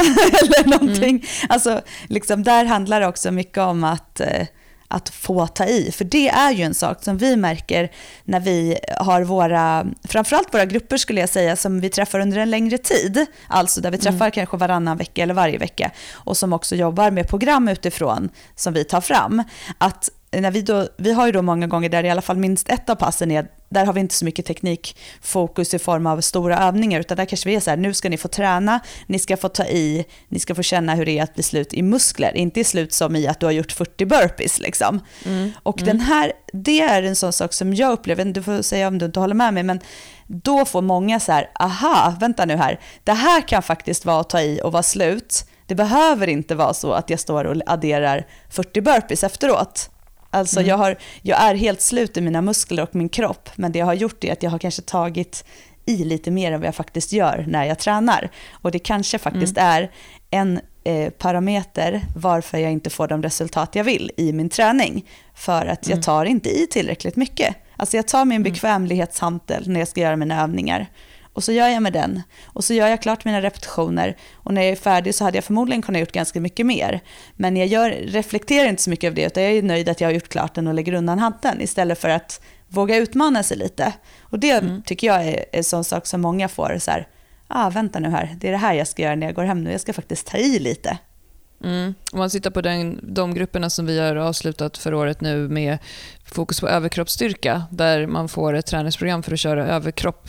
eller någonting. Mm. Alltså, liksom, där handlar det också mycket om att eh, att få ta i. För det är ju en sak som vi märker när vi har våra, framförallt våra grupper skulle jag säga, som vi träffar under en längre tid. Alltså där vi träffar mm. kanske varannan vecka eller varje vecka. Och som också jobbar med program utifrån som vi tar fram. Att när vi, då, vi har ju då många gånger där i alla fall minst ett av passen är där har vi inte så mycket teknikfokus i form av stora övningar, utan där kanske vi är så här, nu ska ni få träna, ni ska få ta i, ni ska få känna hur det är att bli slut i muskler, inte i slut som i att du har gjort 40 burpees. Liksom. Mm. Och mm. den här, det är en sån sak som jag upplever, du får säga om du inte håller med mig, men då får många så här, aha, vänta nu här, det här kan faktiskt vara att ta i och vara slut. Det behöver inte vara så att jag står och adderar 40 burpees efteråt. Alltså mm. jag, har, jag är helt slut i mina muskler och min kropp, men det jag har gjort är att jag har kanske tagit i lite mer än vad jag faktiskt gör när jag tränar. Och det kanske faktiskt mm. är en eh, parameter varför jag inte får de resultat jag vill i min träning. För att jag mm. tar inte i tillräckligt mycket. Alltså jag tar min mm. bekvämlighetshantel när jag ska göra mina övningar. Och så gör jag med den. Och så gör jag klart mina repetitioner. Och när jag är färdig så hade jag förmodligen kunnat gjort ganska mycket mer. Men jag gör, reflekterar inte så mycket av det, utan jag är nöjd att jag har gjort klart den och lägger undan handen istället för att våga utmana sig lite. Och det mm. tycker jag är en sån sak som många får så här, ah, vänta nu här, det är det här jag ska göra när jag går hem nu, jag ska faktiskt ta i lite. Mm. Om man tittar på den, de grupperna som vi har avslutat för året nu med fokus på överkroppsstyrka, där man får ett träningsprogram för att köra överkropp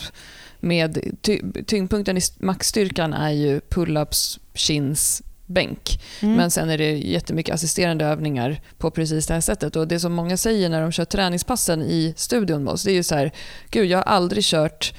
med ty, tyngdpunkten i maxstyrkan är ju pull-ups, chins, bänk. Mm. Men sen är det jättemycket assisterande övningar på precis det här sättet. Och Det som många säger när de kör träningspassen i studion med oss, det är ju så här, gud jag har aldrig kört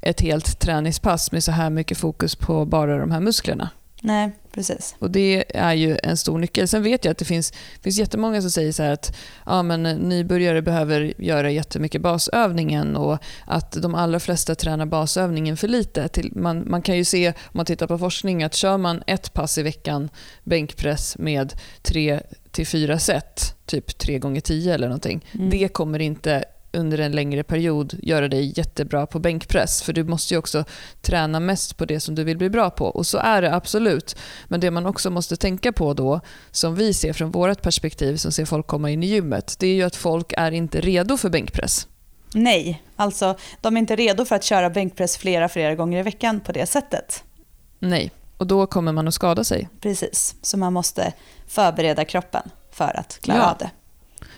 ett helt träningspass med så här mycket fokus på bara de här musklerna. Nej, precis. Och Det är ju en stor nyckel. Sen vet jag att det finns, finns jättemånga som säger så att ja, men nybörjare behöver göra jättemycket basövningen och att de allra flesta tränar basövningen för lite. Man, man kan ju se, om man tittar på forskning, att kör man ett pass i veckan bänkpress med tre till fyra set, typ tre gånger tio eller någonting, mm. det kommer inte under en längre period göra dig jättebra på bänkpress. För du måste ju också träna mest på det som du vill bli bra på. Och så är det absolut. Men det man också måste tänka på då, som vi ser från vårt perspektiv som ser folk komma in i gymmet, det är ju att folk är inte redo för bänkpress. Nej, alltså de är inte redo för att köra bänkpress flera, flera gånger i veckan på det sättet. Nej, och då kommer man att skada sig. Precis, så man måste förbereda kroppen för att klara ja. av det.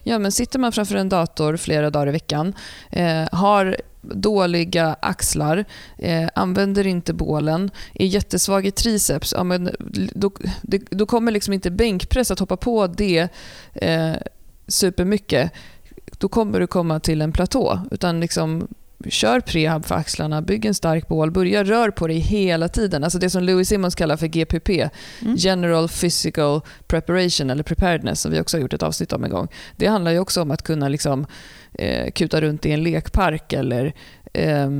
Ja, men sitter man framför en dator flera dagar i veckan, eh, har dåliga axlar, eh, använder inte bålen, är jättesvag i triceps, ja, men då, det, då kommer liksom inte bänkpress att hoppa på det eh, supermycket. Då kommer du komma till en platå. Utan liksom, kör prehab för axlarna, bygg en stark bål, börja rör på dig hela tiden. Alltså det som Louis Simmons kallar för GPP, mm. General Physical Preparation eller Preparedness, som vi också har gjort ett avsnitt om en gång. Det handlar ju också om att kunna liksom, eh, kuta runt i en lekpark eller eh,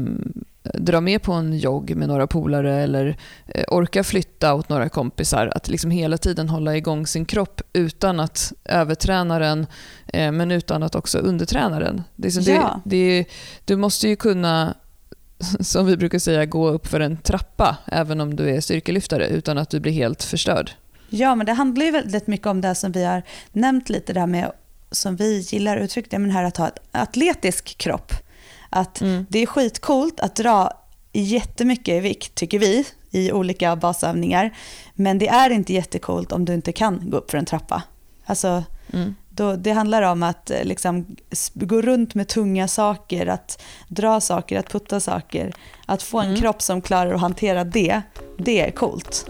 dra med på en jogg med några polare eller eh, orka flytta åt några kompisar. Att liksom hela tiden hålla igång sin kropp utan att överträna den eh, men utan att också underträna den. Det är ja. det, det, du måste ju kunna, <laughs> som vi brukar säga, gå upp för en trappa även om du är styrkelyftare utan att du blir helt förstörd. Ja, men det handlar ju väldigt mycket om det som vi har nämnt lite där med, som vi gillar uttryckt, men här att ha en atletisk kropp. Att mm. det är skitcoolt att dra jättemycket i vikt, tycker vi, i olika basövningar. Men det är inte jättecoolt om du inte kan gå upp för en trappa. Alltså, mm. då, det handlar om att eh, liksom, gå runt med tunga saker, att dra saker, att putta saker. Att få en mm. kropp som klarar att hantera det, det är coolt.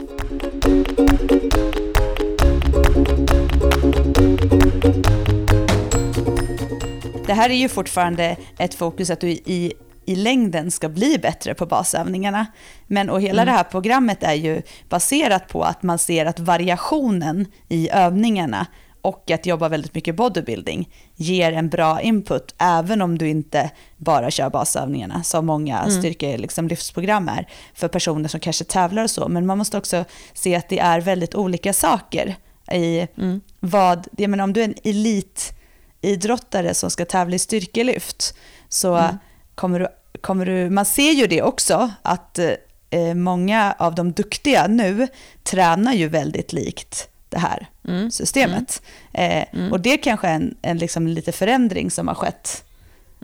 Det här är ju fortfarande ett fokus att du i, i längden ska bli bättre på basövningarna. Men och hela mm. det här programmet är ju baserat på att man ser att variationen i övningarna och att jobba väldigt mycket bodybuilding ger en bra input även om du inte bara kör basövningarna som många mm. styrkelyftsprogram liksom, är för personer som kanske tävlar och så. Men man måste också se att det är väldigt olika saker i mm. vad, jag menar om du är en elit idrottare som ska tävla i styrkelyft så mm. kommer, du, kommer du, man ser ju det också att eh, många av de duktiga nu tränar ju väldigt likt det här mm. systemet. Mm. Eh, mm. och det kanske är en, en liksom lite förändring som har skett.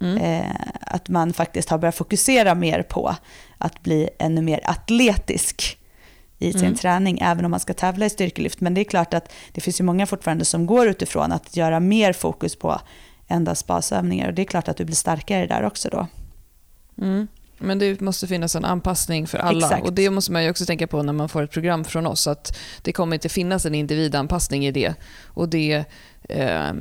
Mm. Eh, att man faktiskt har börjat fokusera mer på att bli ännu mer atletisk i sin mm. träning, även om man ska tävla i styrkelyft. Men det är klart att det finns ju många fortfarande som går utifrån att göra mer fokus på endast basövningar. Och det är klart att du blir starkare där också då. Mm. Men det måste finnas en anpassning för alla. Exakt. Och Det måste man ju också tänka på när man får ett program från oss. Att Det kommer inte finnas en individanpassning i det. Och det... Eh,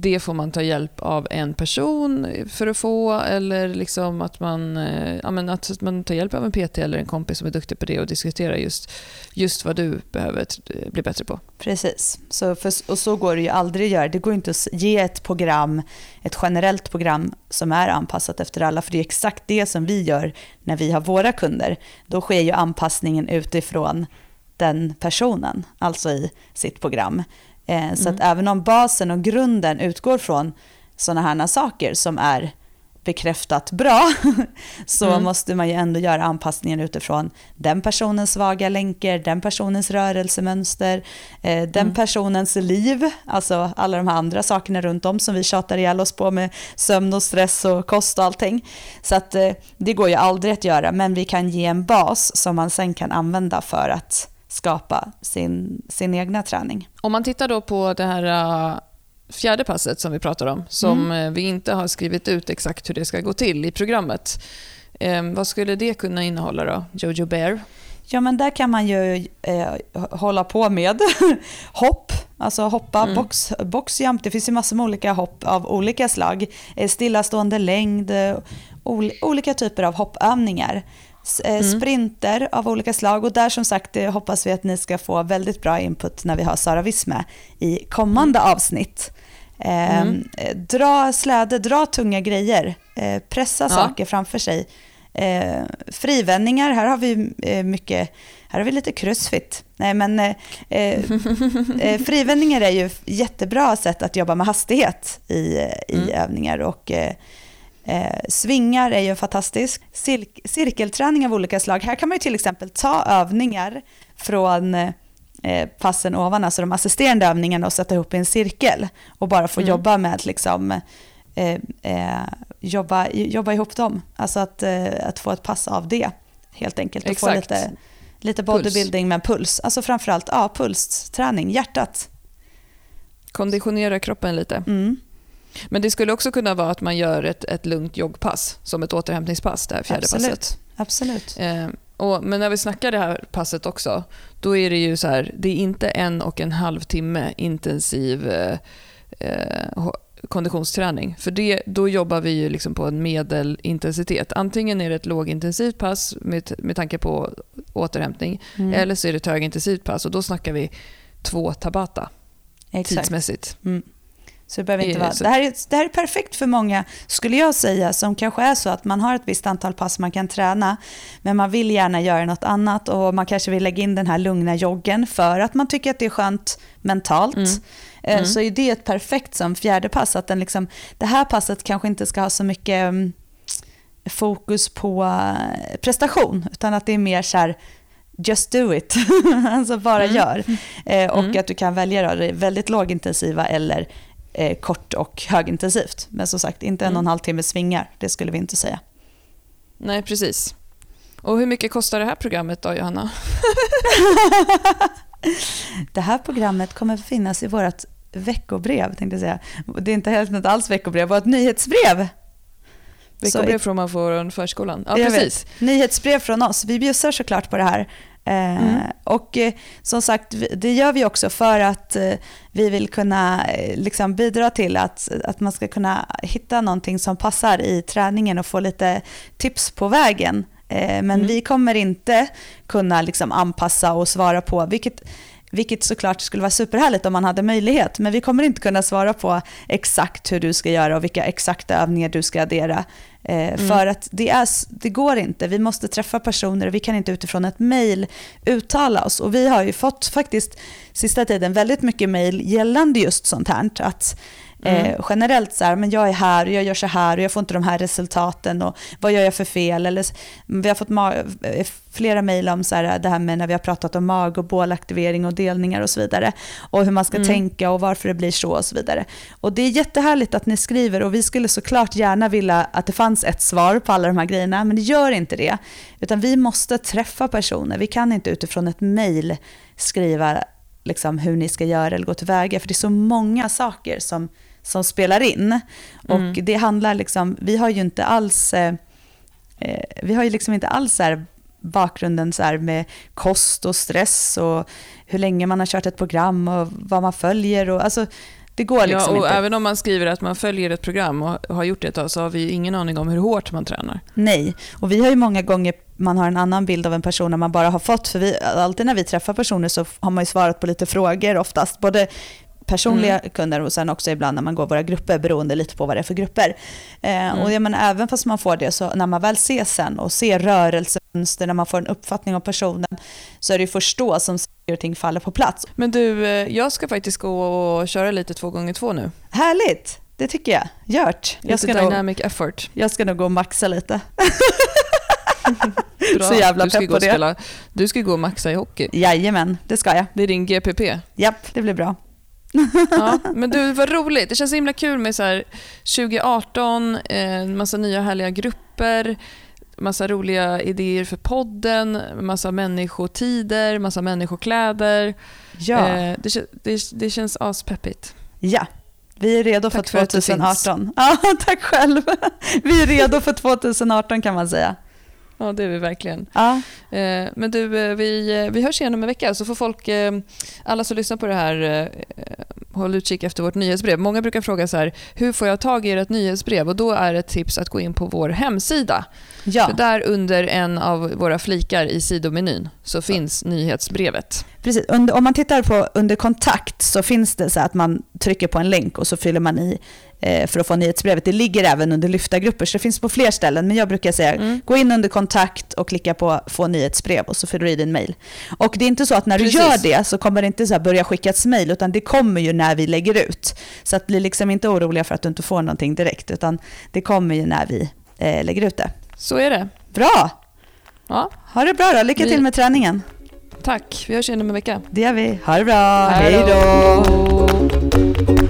det får man ta hjälp av en person för att få eller liksom att, man, eh, ja, men att man tar hjälp av en PT eller en kompis som är duktig på det och diskuterar just, just vad du behöver eh, bli bättre på. Precis, så för, och så går det ju aldrig att göra. Det går inte att ge ett program, ett generellt program som är anpassat efter alla, för det är exakt det som vi gör när vi har våra kunder. Då sker ju anpassningen utifrån den personen, alltså i sitt program. Eh, så att mm. även om basen och grunden utgår från sådana här saker som är bekräftat bra, <laughs> så mm. måste man ju ändå göra anpassningen utifrån den personens svaga länkar, den personens rörelsemönster, eh, den mm. personens liv, alltså alla de här andra sakerna runt om som vi tjatar ihjäl oss på med sömn och stress och kost och allting. Så att eh, det går ju aldrig att göra, men vi kan ge en bas som man sen kan använda för att skapa sin, sin egna träning. Om man tittar då på det här uh, fjärde passet som vi pratar om, som mm. Uh, vi inte har skrivit ut exakt hur det ska gå till i programmet. Um, vad skulle det kunna innehålla då, Jojo Bear? Ja, men där kan man ju eh, hålla på med <laughs> hopp, alltså hoppa, mm. box, boxjump. Det finns ju massor med olika hopp av olika slag. Eh, stillastående längd, ol olika typer av hoppövningar. Eh, mm. sprinter av olika slag. Och där som sagt hoppas vi att ni ska få väldigt bra input när vi har Sara Visme i kommande mm. avsnitt. Eh, mm. Dra släde, dra tunga grejer, eh, pressa ja. saker framför sig. Eh, frivändningar, här har vi eh, mycket, här har vi lite crossfit. Nej men eh, eh, <laughs> frivändningar är ju jättebra sätt att jobba med hastighet i, i mm. övningar och Eh, svingar är ju fantastisk. Cir cirkelträning av olika slag. Här kan man ju till exempel ta övningar från eh, passen ovan, alltså de assisterande övningarna och sätta ihop i en cirkel och bara få mm. jobba med liksom, eh, eh, jobba, jobba ihop dem. Alltså att, eh, att få ett pass av det helt enkelt. Och Exakt. få lite, lite bodybuilding puls. med puls. Alltså framförallt ja, pulsträning, hjärtat. Konditionera kroppen lite. Mm. Men det skulle också kunna vara att man gör ett, ett lugnt joggpass som ett återhämtningspass, det här fjärde Absolut. passet. Absolut. Eh, och, men när vi snackar det här passet också, då är det ju så här, det är inte en och en halv timme intensiv eh, eh, konditionsträning. För det, då jobbar vi ju liksom på en medelintensitet. Antingen är det ett lågintensivt pass med, med tanke på återhämtning, mm. eller så är det ett högintensivt pass och då snackar vi två tabata Exakt. tidsmässigt. Mm. Så det, behöver inte vara, det, här är, det här är perfekt för många, skulle jag säga, som kanske är så att man har ett visst antal pass man kan träna, men man vill gärna göra något annat och man kanske vill lägga in den här lugna joggen för att man tycker att det är skönt mentalt. Mm. Eh, mm. Så är det ett perfekt som fjärde pass, att den liksom, det här passet kanske inte ska ha så mycket mm, fokus på eh, prestation, utan att det är mer så här, just do it, <laughs> alltså bara mm. gör. Eh, och mm. att du kan välja då, det väldigt lågintensiva eller eh, kort och högintensivt. Men som sagt, inte en och en mm. halv timme svingar, det skulle vi inte säga. Nej, precis. Och hur mycket kostar det här programmet då, Johanna? <laughs> det här programmet kommer att finnas i vårt veckobrev, tänkte jag säga. Det är inte helt alls veckobrev, vårt nyhetsbrev. Veckobrev från från förskolan. Ja, precis. Vet, nyhetsbrev från oss. Vi bjussar såklart på det här. Eh, mm. Och eh, som sagt, det gör vi också för att eh, vi vill kunna liksom bidra till att, att man ska kunna hitta någonting som passar i träningen och få lite tips på vägen. Men mm. vi kommer inte kunna liksom anpassa och svara på, vilket vilket såklart skulle vara superhärligt om man hade möjlighet. Men vi kommer inte kunna svara på exakt hur du ska göra och vilka exakta övningar du ska addera. Eh, mm. För att det, är, det går inte. Vi måste träffa personer och vi kan inte utifrån ett mejl uttala oss. Och vi har ju fått faktiskt sista tiden väldigt mycket mejl gällande just sånt här. Att Mm. Eh, generellt så här, men jag är här och jag gör så här och jag får inte de här resultaten och vad gör jag för fel? Eller, vi har fått eh, flera mejl om så här, det här med när vi har pratat om mag och bålaktivering och delningar och så vidare. Och hur man ska mm. tänka och varför det blir så och så vidare. Och det är jättehärligt att ni skriver och vi skulle såklart gärna vilja att det fanns ett svar på alla de här grejerna, men det gör inte det. Utan vi måste träffa personer, vi kan inte utifrån ett mejl skriva liksom, hur ni ska göra eller gå tillväga. För det är så många saker som, som spelar in. Och Mm. det handlar liksom, vi har ju inte alls, eh, eh, vi har ju liksom inte alls så här bakgrunden så här med kost och stress och hur länge man har kört ett program och vad man följer. Och, alltså, det går liksom ja, och inte. även om man skriver att man följer ett program och har gjort det ett tag så har vi ingen aning om hur hårt man tränar. Nej, och vi har ju många gånger, man har en annan bild av en person när man bara har fått, för vi, alltid när vi träffar personer så har man ju svarat på lite frågor oftast, både personliga kunder och sen också ibland när man går våra grupper, beroende lite på vad det är för grupper. Eh, Och jag menar, även fast man får det, så när man väl ser sen och ser rörelsemönster, när man får en uppfattning om personen, så är det ju först då som saker och ting faller på plats. Men du, eh, jag ska faktiskt gå och köra lite två gånger två nu. Härligt, det tycker jag. Gjort. Jag Lite ska, nog, dynamic effort. jag ska nog gå och maxa lite. <laughs> Bra. Så jävla du ska pepp gå på och det. Spela, du ska gå och maxa i hockey. Jajamän, det ska jag. Det är din GPP. Japp, det blir bra. Ja, men du, vad roligt. Det känns så himla kul med så här 2018, eh, massa nya härliga grupper, massa roliga idéer för podden, massa människotider, massa människokläder. Ja. Eh, det, det, det känns aspeppigt. Ja, vi är redo Tack för för att du 2018. <laughs> Ja, tack själv. Vi är redo för 2018 kan man säga. <laughs> Ja, det är vi verkligen. Ja, Eh, men du, eh, vi, eh, vi hörs igen om en vecka så får folk, alla som lyssnar på det här, håll utkik efter vårt nyhetsbrev. Många brukar fråga så här, hur får jag tag i ert nyhetsbrev? Och då är ett tips att gå in på vår hemsida. ja För där under en av våra flikar i sidomenyn så finns nyhetsbrevet. precis. Om man tittar på under kontakt så finns det så att man trycker på en länk och så fyller man i för att få nyhetsbrevet. Det ligger även under lyftargrupper så det finns på fler ställen. Men jag brukar säga Mm. gå in under kontakt och klicka på få nyhetsbrev och så fyller du i din mail. Och det är inte så att när du Precis. gör det så kommer det inte så börja skickas mail utan det kommer ju när vi lägger ut. Så att bli liksom inte oroliga för att du inte får någonting direkt utan det kommer ju när vi eh, lägger ut det. Så är det. Bra! Ja, Ha det bra då, lycka Vi- till med träningen. tack. Vi hörs igen om en vecka. Det gör vi. Ha det bra, Hej då.